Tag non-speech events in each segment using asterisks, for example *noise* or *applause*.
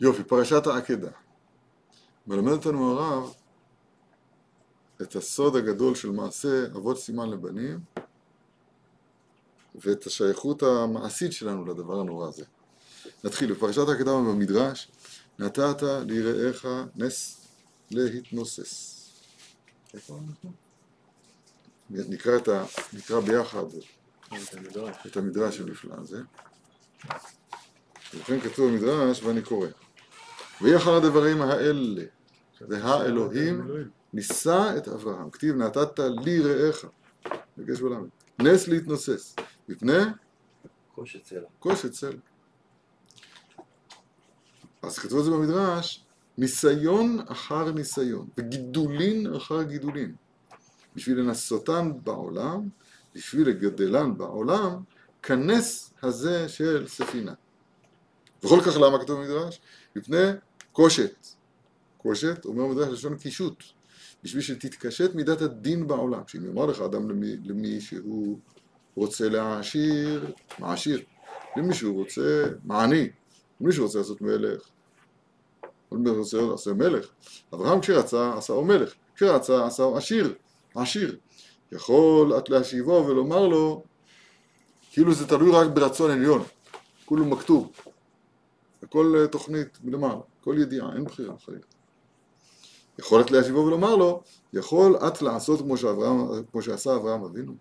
יופי, פרשת העקדה. מלמד אותנו הרב את הסוד הגדול של מעשה אבות סימן לבנים ואת השייכות המעשית שלנו לדבר הנורא הזה. נתחיל, בפרשת העקדה במדרש, נתת ליראיך נס להתנוסס. נקרא, את ה... נקרא ביחד את המדרש הנפלא הזה. ובכן כתוב במדרש ואני קורא ויהי אחר הדברים האלה והאלוהים נישא את אברהם. כתיב נתת לי רעך. בקש בלמד נס להתנוסס. מפני כושת סלע. אז כתוב את זה במדרש ניסיון אחר ניסיון וגידולין אחר גידולין. בשביל לנסותן בעולם בשביל לגדלן בעולם כנס הזה של ספינה. וכל כך למה כתוב במדרש? מפני קושת. קושת, אומר המדרש לשון קישוט, בשביל שתתקשט מידת הדין בעולם. שאם יאמר לך אדם למי, למי שהוא רוצה להעשיר, מעשיר. למי שהוא רוצה, מעני. למי רוצה לעשות מלך. למי שהוא רוצה לעשות מלך. אברהם כשרצה עשהו מלך. כשרצה עשהו עשיר. עשיר. יכול את להשיבו ולומר לו, כאילו זה תלוי רק ברצון עליון. כולו מכתוב. הכל תוכנית מלמעלה, כל ידיעה, אין בחירה חלילה. יכולת להשיבו ולומר לו, יכול את לעשות כמו, שאברהם, כמו שעשה אברהם אבינו?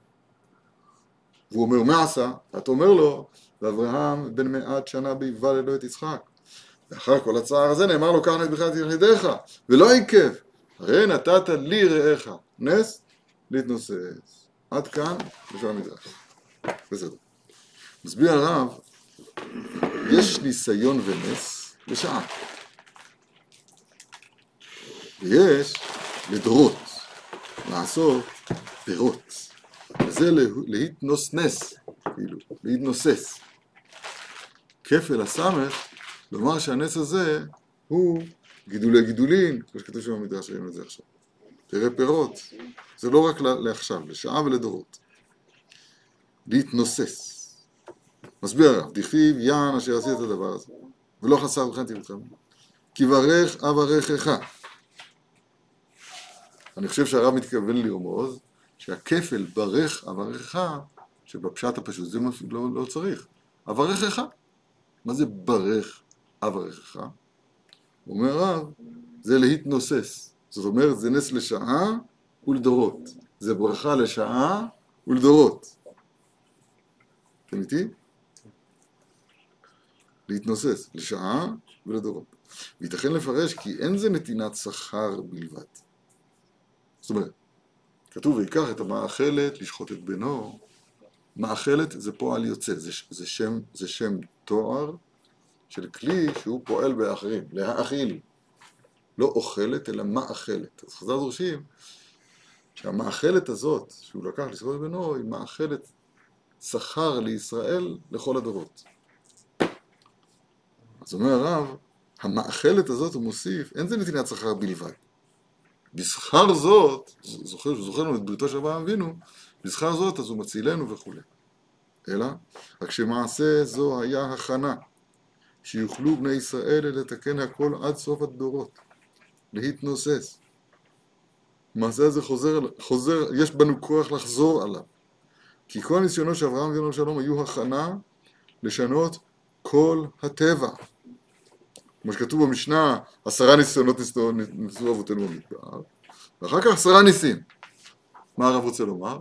והוא אומר, מה עשה? את אומר לו, ואברהם בן מעט שנה בהיווה ללא את יצחק. ואחר כל הצער הזה נאמר לו, קח נס בכלל יחידיך, ולא עיכב. הרי נתת לי רעך, נס להתנוסס. עד כאן, בשביל המדרש. בסדר. מסביר הרב יש ניסיון ונס לשעה. ויש לדורות, לעשות פירות. וזה להתנוסנס, כאילו, להתנוסס. כפל הסמך, לומר שהנס הזה הוא גידולי גידולין, כמו שכתוב שם במדרש, ראינו את זה עכשיו. פירי פירות, זה לא רק לעכשיו, לשעה ולדורות. להתנוסס. מסביר הרב, דכתיב יען אשר עשית את הדבר הזה, ולא חסר בכן תרצם, כי ברך אברכך. אני חושב שהרב מתכוון לרמוז שהכפל ברך אברכך, שבפשט הפשוט זה לא, לא צריך, אברכך. מה זה ברך אברכך? אומר הרב, זה להתנוסס. זאת אומרת, זה נס לשעה ולדורות. זה ברכה לשעה ולדורות. אתם איתי? להתנוסס לשעה ולדורות. וייתכן לפרש כי אין זה נתינת שכר בלבד. זאת אומרת, כתוב ויקח את המאכלת לשחוט את בנו, מאכלת זה פועל יוצא, זה, זה, שם, זה שם תואר של כלי שהוא פועל באחרים, להאכיל. לא אוכלת אלא מאכלת. אז חז"ל דורשים שהמאכלת הזאת שהוא לקח לשחוט את בנו היא מאכלת שכר לישראל לכל הדורות. אז אומר הרב, המאכלת הזאת הוא מוסיף, אין זה נתינת שכר בלבד. בשכר זאת, זוכר, זוכר לנו את בריתו של אברהם אבינו, בשכר זאת אז הוא מצילנו וכולי. אלא, רק שמעשה זו היה הכנה, שיוכלו בני ישראל לתקן הכל עד סוף הדורות, להתנוסס. המעשה הזה חוזר, חוזר, יש בנו כוח לחזור עליו. כי כל הניסיונות של אברהם אבינו שלום היו הכנה לשנות כל הטבע. כמו שכתוב במשנה, עשרה ניסיונות ניסו אבותינו במדבר, ואחר כך עשרה ניסים. מה הרב רוצה לומר?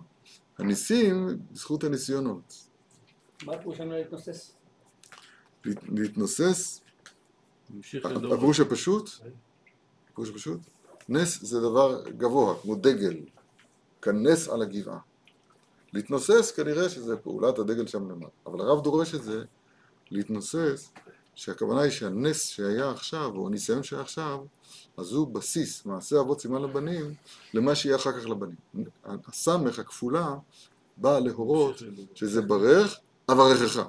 הניסים בזכות הניסיונות. מה הפירוש שלנו להתנוסס? להתנוסס, הפירוש הפשוט, הפירוש הפשוט, נס זה דבר גבוה, כמו דגל, כנס על הגבעה. להתנוסס כנראה שזה פעולת הדגל שם למעלה, אבל הרב דורש את זה, להתנוסס שהכוונה היא שהנס שהיה עכשיו, או הניסיון שהיה עכשיו, אז הוא בסיס, מעשה אבות סימן לבנים, למה שיהיה אחר כך לבנים. הסמך הכפולה באה להורות שזה ברך, אברכך.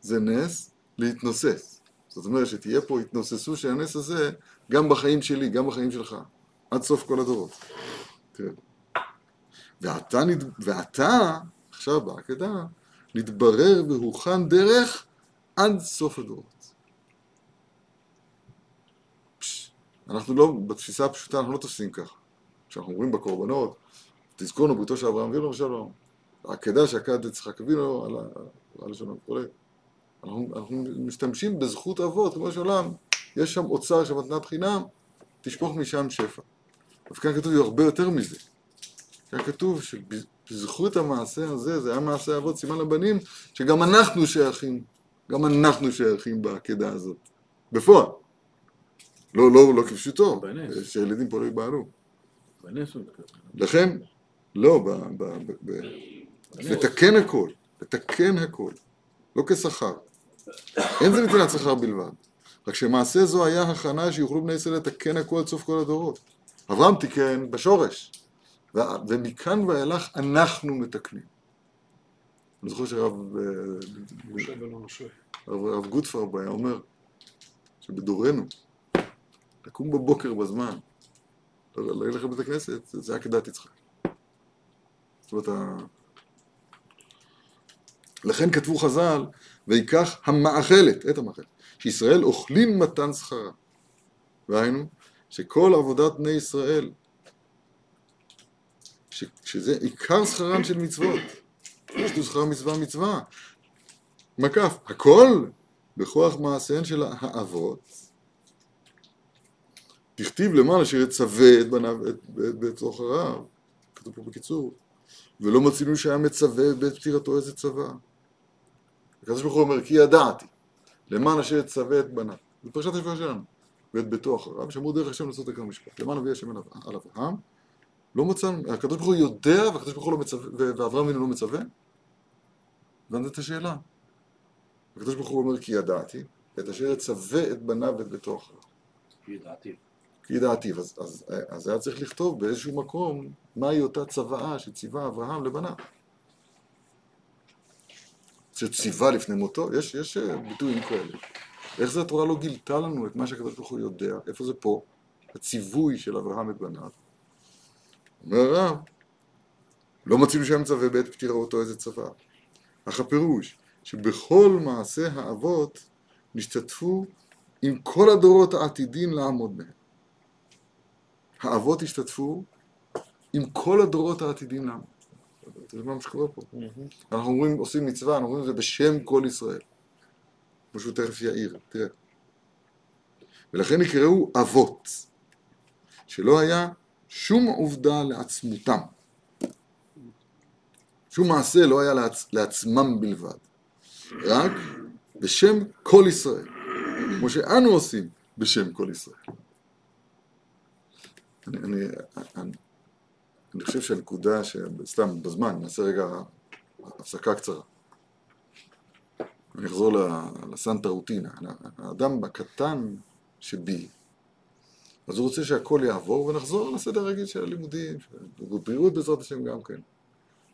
זה נס להתנוסס. זאת אומרת שתהיה פה התנוססות של הנס הזה גם בחיים שלי, גם בחיים שלך, עד סוף כל הדורות. ואתה, ואתה עכשיו בעקדה, נתברר והוכן דרך עד סוף הדורות. אנחנו לא, בתפיסה הפשוטה אנחנו לא תופסים ככה. כשאנחנו אומרים בקורבנות, תזכורנו בריתו של אברהם אבינו ושלום. העקדה שעקד יצחק אבינו על ה- על השלום וכו'. אנחנו, אנחנו משתמשים בזכות אבות, כמו שעולם, יש שם אוצר של מתנת חינם, תשפוך משם שפע. אבל כאן כתוב הרבה יותר מזה. כאן כתוב שבזכות המעשה הזה, זה היה מעשה אבות סימן לבנים, שגם אנחנו שייכים, גם אנחנו שייכים בעקדה הזאת. בפועל. לא, לא, לא כפשוטו, בנס. שילדים פה לא ייבהלו. לכן, לא, ב, ב, ב, ב, לתקן הכל, לתקן הכל, לא כשכר. אין זה נתינת שכר בלבד. רק שמעשה זו היה הכנה שיוכלו בני ישראל לתקן הכל עד סוף כל הדורות. אברהם תיקן בשורש, ומכאן ואילך אנחנו מתקנים. אני זוכר שהרב אה. הרב, גוטפרב היה אומר שבדורנו, לקום בבוקר בזמן, לא לא ללכת לבית הכנסת, זה זה היה כדת יצחק. זאת אומרת, ה- לכן כתבו חז"ל, ויקח המאכלת, את המאכלת, שישראל אוכלים מתן שכרה. והיינו, שכל עבודת בני ישראל, ש, שזה עיקר שכרן של מצוות, יש לו שכר מצווה מצווה, מקף, הכל בכוח מעשיהן של האבות. תכתיב למען אשר יצווה את בניו את- את- בתוך הרב, כתוב פה בקיצור, ולא מצינו שהיה מצווה בעת פטירתו איזה צבא. הקדוש ברוך הוא אומר, כי ידעתי, למען אשר יצווה את בניו. זה פרשת השבוע שלנו. ואת ביתו אחריו, שאמרו דרך השם לעשות עיקר משפט. למען אבי השם על אברהם, לא מצאנו, הקדוש ברוך הוא יודע, והקדוש ברוך הוא לא מצווה, ואברהם אבינו לא מצווה? הבנת את השאלה? הקדוש ברוך הוא אומר כי ידעתי, את אשר יצווה את בניו ואת ביתו אחריו. ידעתי. כי ידעתי, אז, אז, אז היה צריך לכתוב באיזשהו מקום מהי אותה צוואה שציווה אברהם לבניו. שציווה לפני מותו, יש, יש אה, ביטויים כאלה. איך זה התורה לא גילתה לנו את מה שהקדוש ברוך הוא יודע, איפה זה פה, הציווי של אברהם את בניו. אומר הרב, לא מצינו שהיה מצווה בעת פטירתו איזה צוואה. אך הפירוש, שבכל מעשה האבות נשתתפו עם כל הדורות העתידים לעמוד בהם. האבות השתתפו עם כל הדורות העתידים לעמוד. יודע מה שקורה פה? אנחנו אומרים, עושים מצווה, אנחנו אומרים את זה בשם כל ישראל. כמו שהוא תכף יעיר, תראה. ולכן נקראו אבות, שלא היה שום עובדה לעצמותם. שום מעשה לא היה לעצ... לעצמם בלבד, רק בשם כל ישראל, כמו שאנו עושים בשם כל ישראל. אני, אני, אני, אני חושב שהנקודה. סתם בזמן, נעשה רגע הפסקה קצרה. אני אחזור לסנטה רוטינה. האדם הקטן שבי, אז הוא רוצה שהכל יעבור ונחזור לסדר הרגיל של הלימודים, של בריאות בעזרת השם גם כן.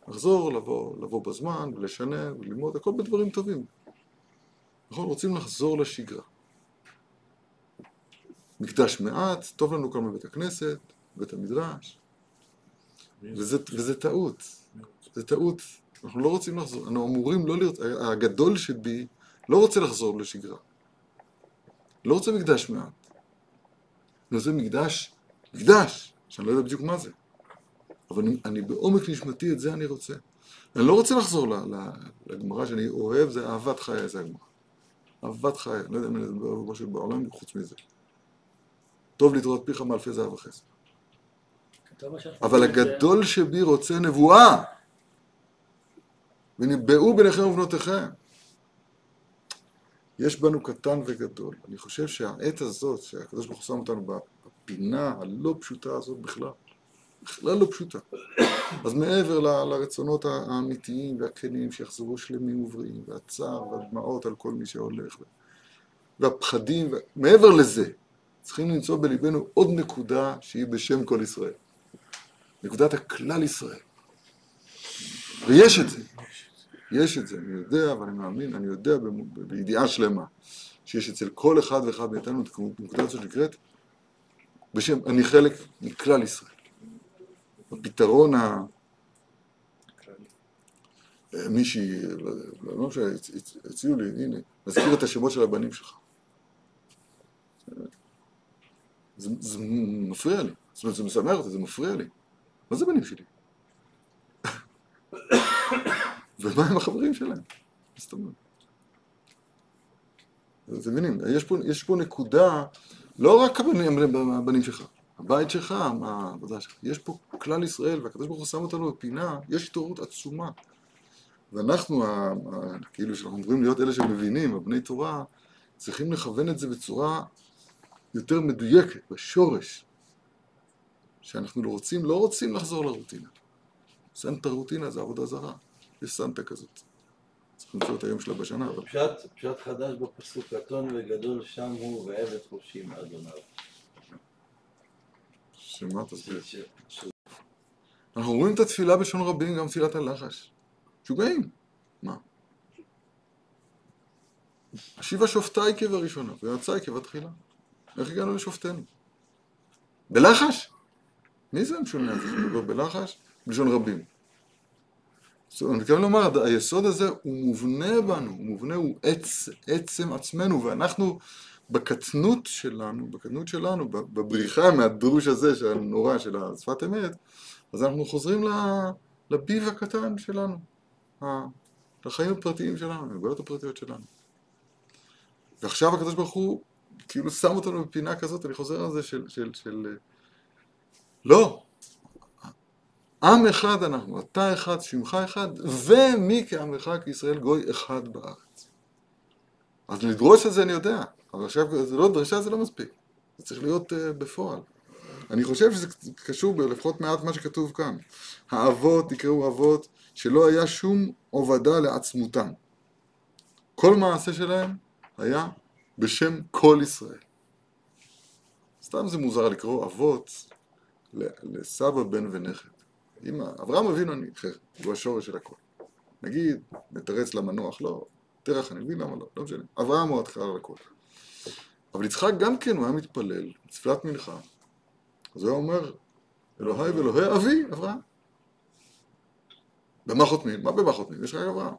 לחזור, לבוא, לבוא בזמן, ולשנן, וללמוד, הכל בדברים טובים. נכון? רוצים לחזור לשגרה. מקדש מעט, טוב לנו כאן בבית הכנסת, בית המדרש, וזה, וזה טעות. זה טעות. אנחנו לא רוצים לחזור, אנחנו אמורים לא להיות, הגדול שבי לא רוצה לחזור לשגרה. לא רוצה מקדש מעט. רוצה מקדש, מקדש, שאני לא יודע בדיוק מה זה. אבל אני, אני בעומק נשמתי, את זה אני רוצה. אני לא רוצה לחזור לגמרא שאני אוהב, זה אהבת חיי, זה הגמרא. אהבת חיי, לא יודע אם אני מדבר על משהו בעולם חוץ מזה. טוב לתראות פיך מאלפי זהב וחסד. אבל הגדול שבי רוצה נבואה. ונבעו בניכם ובנותיכם. יש בנו קטן וגדול. אני חושב שהעת הזאת, שהקדוש ברוך הוא שם אותנו בפינה הלא פשוטה הזאת בכלל, בכלל לא פשוטה. אז מעבר ל- לרצונות האמיתיים והכנים שיחזרו שלמים ובריאים, והצער והדמעות על כל מי שהולך, והפחדים, ו- מעבר לזה, צריכים למצוא בליבנו עוד נקודה שהיא בשם כל ישראל. נקודת הכלל ישראל. ויש את זה. יש את זה, אני יודע ואני מאמין, אני יודע בידיעה שלמה שיש אצל כל אחד ואחד מאיתנו את הנקודה הזאת שנקראת בשם, אני חלק מכלל ישראל. הפתרון ה... אה, מישהי, לא יודע, לא משנה, הצ- הצ- הציעו לי, הנה, נזכיר את השמות של הבנים שלך. זה, זה מפריע לי. זאת אומרת, זה משמח אותי, זה מפריע לי. מה זה בנים שלי? *coughs* ומה עם החברים שלהם? זאת אומרת? אתם מבינים, יש פה, יש פה נקודה, לא רק הבנים, הבנים שלך, הבית שלך, העבודה שלך, יש פה כלל ישראל, והקדוש ברוך הוא שם אותנו בפינה, יש התעוררות עצומה. ואנחנו, כאילו שאנחנו אמורים להיות אלה שמבינים, הבני תורה, צריכים לכוון את זה בצורה יותר מדויקת, בשורש. שאנחנו לא רוצים, לא רוצים לחזור לרוטינה. סנטה רוטינה זה עבודה זרה, יש סנטה כזאת. צריך למצוא את היום שלה בשנה, אבל... פשט, פשט חדש בפסוק, קטון וגדול שם הוא ועבד חופשי מאדוניו. שמה תסביר? אנחנו רואים את התפילה בלשון רבים, גם תפילת הלחש. משוגעים. מה? השיבה שופטיי כבראשונה, ויועציי כבתחילה. איך הגענו לשופטינו? בלחש? מי זה המשונה הזה שמדבר בלחש? בלשון רבים. זאת אומרת, אני מתכוון לומר, היסוד הזה הוא מובנה בנו, הוא מובנה, הוא עצם עצמנו, ואנחנו בקטנות שלנו, בקטנות שלנו, בבריחה מהדרוש הזה, של הנורא של השפת אמת, אז אנחנו חוזרים לביב הקטן שלנו, לחיים הפרטיים שלנו, לבעיות הפרטיות שלנו. ועכשיו הקדוש ברוך הוא כאילו שם אותנו בפינה כזאת, אני חוזר על זה של, של, של... לא, עם אחד אנחנו, אתה אחד, שמך אחד, ומי כעמך כישראל גוי אחד בארץ. אז לדרוש את זה אני יודע, אבל עכשיו זה לא, דרישה זה לא מספיק, זה צריך להיות uh, בפועל. אני חושב שזה קשור בלפחות מעט מה שכתוב כאן. האבות יקראו אבות שלא היה שום עובדה לעצמותם. כל מעשה שלהם היה בשם כל ישראל. סתם זה מוזר לקרוא אבות לסבא, בן ונכד. אמא, אברהם אבינו אני אחר, הוא השורש של הכל. נגיד, נתרץ למנוח, לא, תרח אני מבין למה לא, לא משנה. אברהם הוא התחלה לכל. אבל יצחק גם כן, הוא היה מתפלל, תפילת מנחה. אז הוא היה אומר, אלוהי ואלוהי אבי, אברהם. במה חותמים? מה במה חותמים? יש רק אברהם.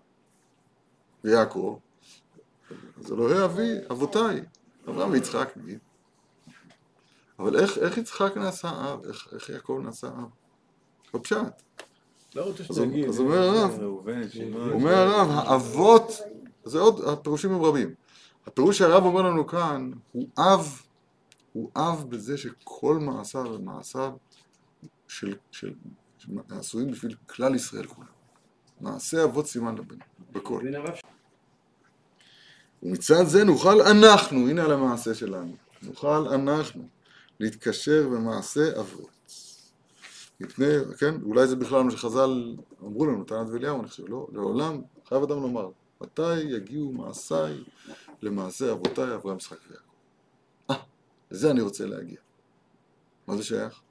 ויעקב, אז אלוהי אבי, אבותיי, אברהם ויצחק נגיד. אבל איך, איך יצחק נעשה אב? איך, איך יעקב נעשה אב? בפשט. לא רוצה שתגיד. אז אומר הרב. אומר הרב, האבות, זה עוד, הפירושים הם רבים. הפירוש שהרב אומר לנו כאן, הוא אב, הוא אב בזה שכל מעשיו ומעשיו של, של, עשויים בשביל כלל ישראל כולם. מעשה אבות סימן לבן, בכל. ומצד זה נוכל אנחנו, הנה על המעשה שלנו, נוכל אנחנו להתקשר במעשה אבות. מפני, כן, אולי זה בכלל מה שחז"ל אמרו לנו, תנת ואליהו, אני חושב, לא, לעולם חייב אדם לומר, מתי יגיעו מעשיי למעשה אבותיי אברהם, יצחק ויעקב. אה, לזה אני רוצה להגיע. מה זה שייך?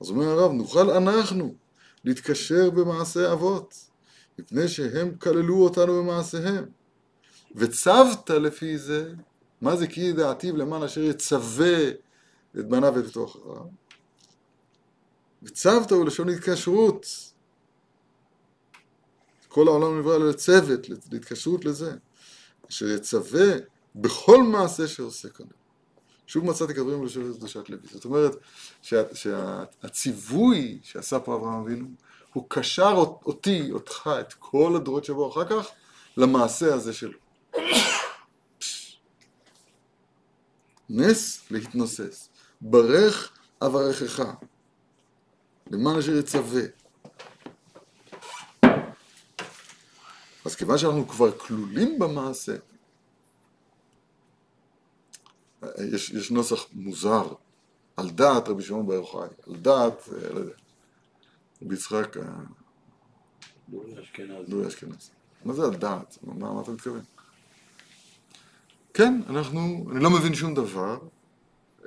אז אומר הרב, נוכל אנחנו להתקשר במעשה אבות, מפני שהם כללו אותנו במעשיהם. וצבת לפי זה, מה זה כי ידעתיו למען אשר יצווה את בניו ואת בתוך אחריו? וצבת הוא לשון התקשרות. כל העולם נברא לצוות, להתקשרות לזה. אשר יצווה בכל מעשה שעושה כאן. שוב מצאתי כדברים בלשון קדושת לוי. זאת אומרת שה- שהציווי שעשה פה אברהם אבינו, הוא קשר אותי, אותך, את כל הדורות שבאו אחר כך, למעשה הזה שלו. נס להתנוסס. ברך אברכך. למען אשר יצווה. אז כיוון שאנחנו כבר כלולים במעשה, יש, יש נוסח מוזר, על דעת רבי שמעון בר יוחאי, על דעת, אה, לא יודע, רבי יצחק אה, אשכנזי. לואי אשכנזי. מה זה על דעת? מה, מה אתה מתכוון? כן, אנחנו, אני לא מבין שום דבר,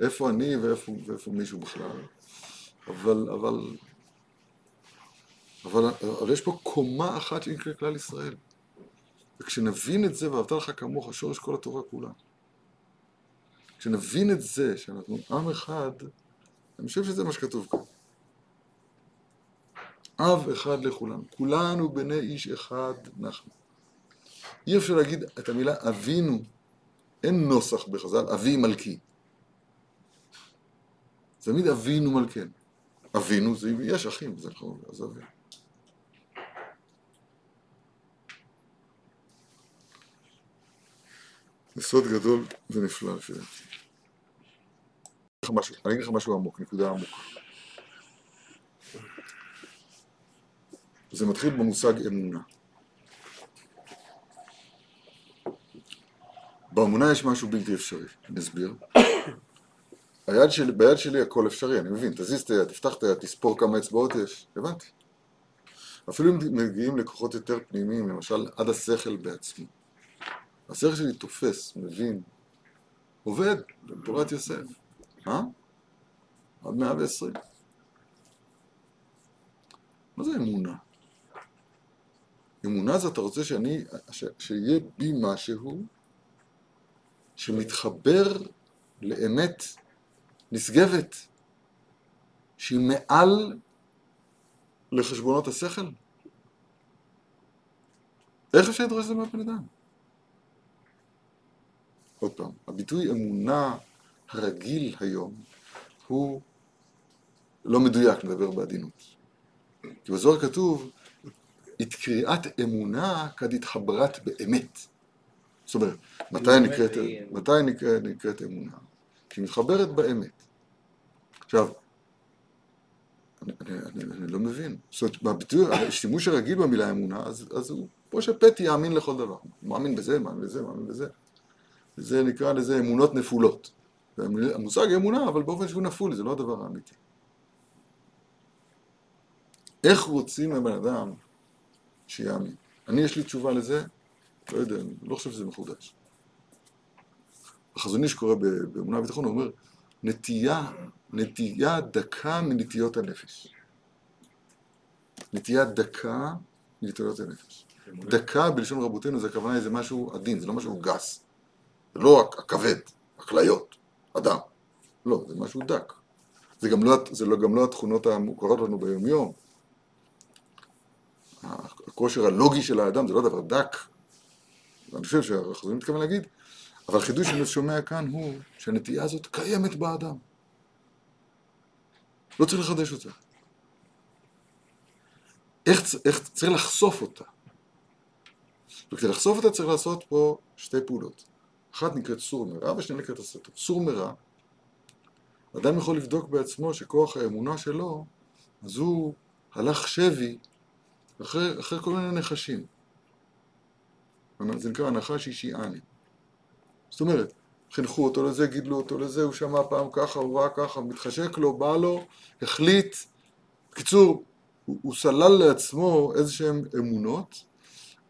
איפה אני ואיפה, ואיפה מישהו בכלל, אבל, אבל, אבל, אבל יש פה קומה אחת שנקרא כלל ישראל. וכשנבין את זה, ואהבת לך כמוך, שורש כל התורה כולה. כשנבין את זה, שאנחנו עם אחד, אני חושב שזה מה שכתוב כאן. אב אחד לכולנו, כולנו בני איש אחד אנחנו. אי אפשר להגיד את המילה אבינו, אין נוסח בחז"ל, אבי מלכי. תמיד אבינו מלכנו. אבינו זה, יש אחים, זה נכון, אז אבינו. זה סוד גדול ונפלא לפי דעתי. אני אגיד לך משהו עמוק, נקודה עמוקה. זה מתחיל במושג אמונה. באמונה יש משהו בלתי אפשרי, אני אסביר. היד שלי, ביד שלי הכל אפשרי, אני מבין, תזיז את היד, תפתח את היד, תספור כמה אצבעות יש, הבנתי. אפילו אם מגיעים לכוחות יותר פנימיים, למשל עד השכל בעצמו. השכל שלי תופס, מבין, עובד, בתורת יוסף. מה? עד 120. מה זה אמונה? אמונה זה אתה רוצה שאני, ש, שיהיה בי משהו שמתחבר לאמת נשגבת, שהיא מעל לחשבונות השכל? איך אפשר לדרוש את זה מהבן אדם? עוד פעם, הביטוי אמונה הרגיל היום הוא לא מדויק, נדבר בעדינות. כי בזוהר כתוב, את קריאת אמונה כד התחברת באמת. זאת אומרת, מתי נקראת, היא. מתי נקראת, נקראת אמונה? כשהיא מתחברת באמת. עכשיו, אני, אני, אני, אני לא מבין. זאת אומרת, בביטוי, השימוש הרגיל במילה אמונה, אז, אז הוא כמו שפטי יאמין לכל דבר. הוא מאמין בזה, מאמין בזה, מאמין בזה. זה נקרא לזה אמונות נפולות. המושג אמונה, אבל באופן שהוא נפול, זה לא הדבר האמיתי. איך רוצים מבן אדם שיאמין? אני, יש לי תשובה לזה, לא יודע, אני לא חושב שזה מחודש. החזון איש קורא באמונה וביטחון, הוא אומר, נטייה, נטייה דקה מנטיות הנפש. נטייה דקה מנטיות הנפש. דקה בלשון רבותינו זה הכוונה איזה משהו עדין, זה לא משהו גס. זה לא הכבד, הכליות, אדם. לא, זה משהו דק. זה גם לא, זה לא, גם לא התכונות המוכרות לנו ביומיום. הכושר הלוגי של האדם זה לא דבר דק. אני חושב שהחזון מתכוון להגיד, אבל החידוש שאני שומע כאן הוא שהנטייה הזאת קיימת באדם. לא צריך לחדש אותה. איך, איך צריך לחשוף אותה? וכדי לחשוף אותה צריך לעשות פה שתי פעולות. אחת נקראת סור מרע והשנייה נקראת הסתר. סור מרע, אדם יכול לבדוק בעצמו שכוח האמונה שלו, אז הוא הלך שבי אחרי, אחרי כל מיני נחשים. זה נקרא הנחש אישיאני. זאת אומרת, חינכו אותו לזה, גידלו אותו לזה, הוא שמע פעם ככה, הוא ראה ככה, מתחשק לו, בא לו, החליט. בקיצור, הוא, הוא סלל לעצמו איזה שהן אמונות,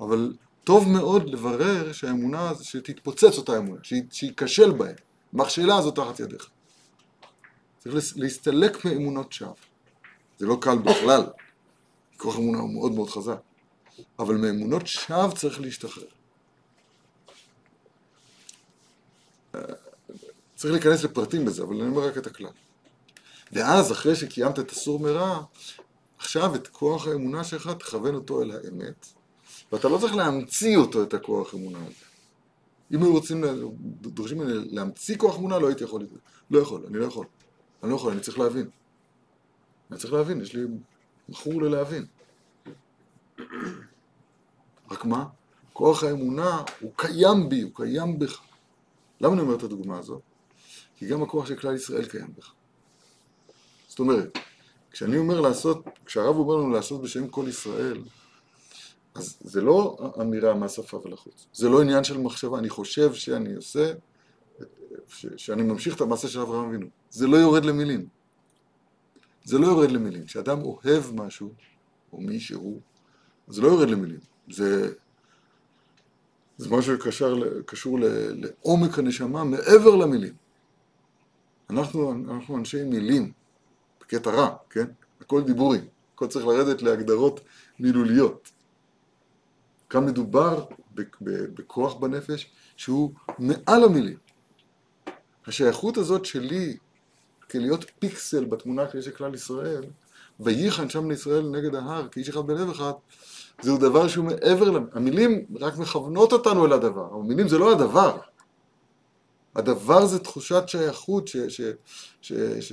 אבל טוב מאוד לברר שהאמונה, שתתפוצץ אותה אמונה, שייכשל בהן. מכשלה הזאת תחת ידיך. צריך להסתלק מאמונות שווא. זה לא קל בכלל, כוח אמונה הוא מאוד מאוד חזק, אבל מאמונות שווא צריך להשתחרר. צריך להיכנס לפרטים בזה, אבל אני אומר רק את הכלל. ואז, אחרי שקיימת את הסור מרע, עכשיו את כוח האמונה שלך תכוון אותו אל האמת, ואתה לא צריך להמציא אותו, את הכוח אמונה הזה. אם היו רוצים, דורשים ממני להמציא כוח אמונה, לא הייתי יכול, לא יכול, אני לא יכול. אני לא יכול, אני צריך להבין. אני צריך להבין, יש לי מכור ללהבין. רק מה? כוח האמונה הוא קיים בי, הוא קיים בך. למה אני אומר את הדוגמה הזאת? כי גם הכוח של כלל ישראל קיים בך. זאת אומרת, כשאני אומר לעשות, כשהרב אומר לנו לעשות בשם כל ישראל, אז זה לא אמירה מהשפה ולחוץ. זה לא עניין של מחשבה, אני חושב שאני עושה, ש, שאני ממשיך את המעשה של אברהם אבינו. זה לא יורד למילים. זה לא יורד למילים. כשאדם אוהב משהו, או מישהו, זה לא יורד למילים. זה, זה משהו שקשר, ל- קשור לעומק הנשמה מעבר למילים. אנחנו, אנחנו אנשי מילים, בקטע רע, כן? הכל דיבורים. הכל צריך לרדת להגדרות מילוליות. כאן מדובר בכוח בנפש שהוא מעל המילים. השייכות הזאת שלי כלהיות פיקסל בתמונה שיש לכלל ישראל, וייחן שם לישראל נגד ההר, כאיש אחד בלב אחד, זהו דבר שהוא מעבר, למ- המילים רק מכוונות אותנו אל הדבר, המילים זה לא הדבר. הדבר זה תחושת שייכות, ש... ש... ש... ש...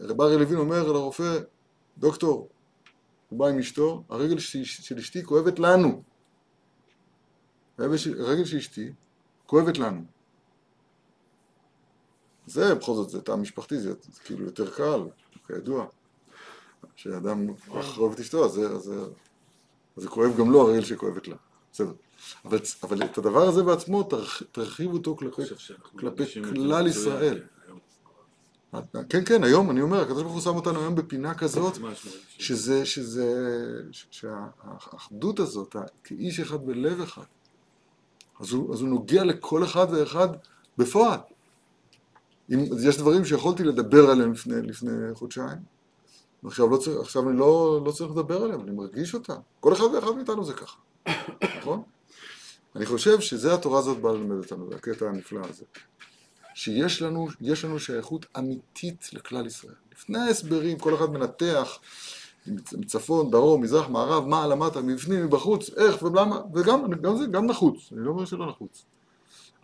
רב אריה לוין אומר לרופא, דוקטור, הוא בא עם אשתו, הרגל של אשתי כואבת לנו. הרגל של, אשתי כואבת לנו. זה בכל זאת, זה תא משפחתי, זה, זה כאילו יותר קל, כידוע. כשאדם אוהב את אשתו, אז זה, זה, זה כואב גם לו הרגל שכואבת לה. בסדר. אבל, אבל את הדבר הזה בעצמו, תרח, תרחיב אותו כלפי, כלפי כלל ישראל. כן, כן, היום, אני אומר, הקדוש ברוך הוא שם אותנו היום בפינה כזאת, שזה, שזה, שהאחדות הזאת, כאיש אחד בלב אחד, אז הוא, אז הוא נוגע לכל אחד ואחד בפועל. אם, יש דברים שיכולתי לדבר עליהם לפני, לפני חודשיים, ועכשיו לא צריך, עכשיו אני לא, לא צריך לדבר עליהם, אני מרגיש אותם. כל אחד ואחד מאיתנו זה ככה, *coughs* נכון? אני חושב שזה התורה הזאת באה ללמד אותנו, הקטע הנפלא הזה. שיש לנו, לנו שייכות אמיתית לכלל ישראל. לפני ההסברים, כל אחד מנתח מצפון, דרום, מזרח, מערב, מה למטה, מבפנים, מבחוץ, איך ולמה, וגם גם זה גם נחוץ, אני לא אומר שלא נחוץ.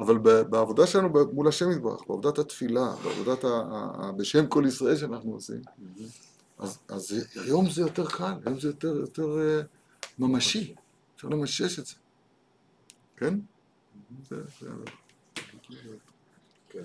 אבל בעבודה שלנו מול השם יתברך, בעבודת התפילה, בעבודת ה, ה, ה, בשם כל ישראל שאנחנו עושים, אז, אז היום זה יותר קל, היום זה יותר, יותר uh, ממשי, אפשר למשש את זה, כן? זה, זה... כן.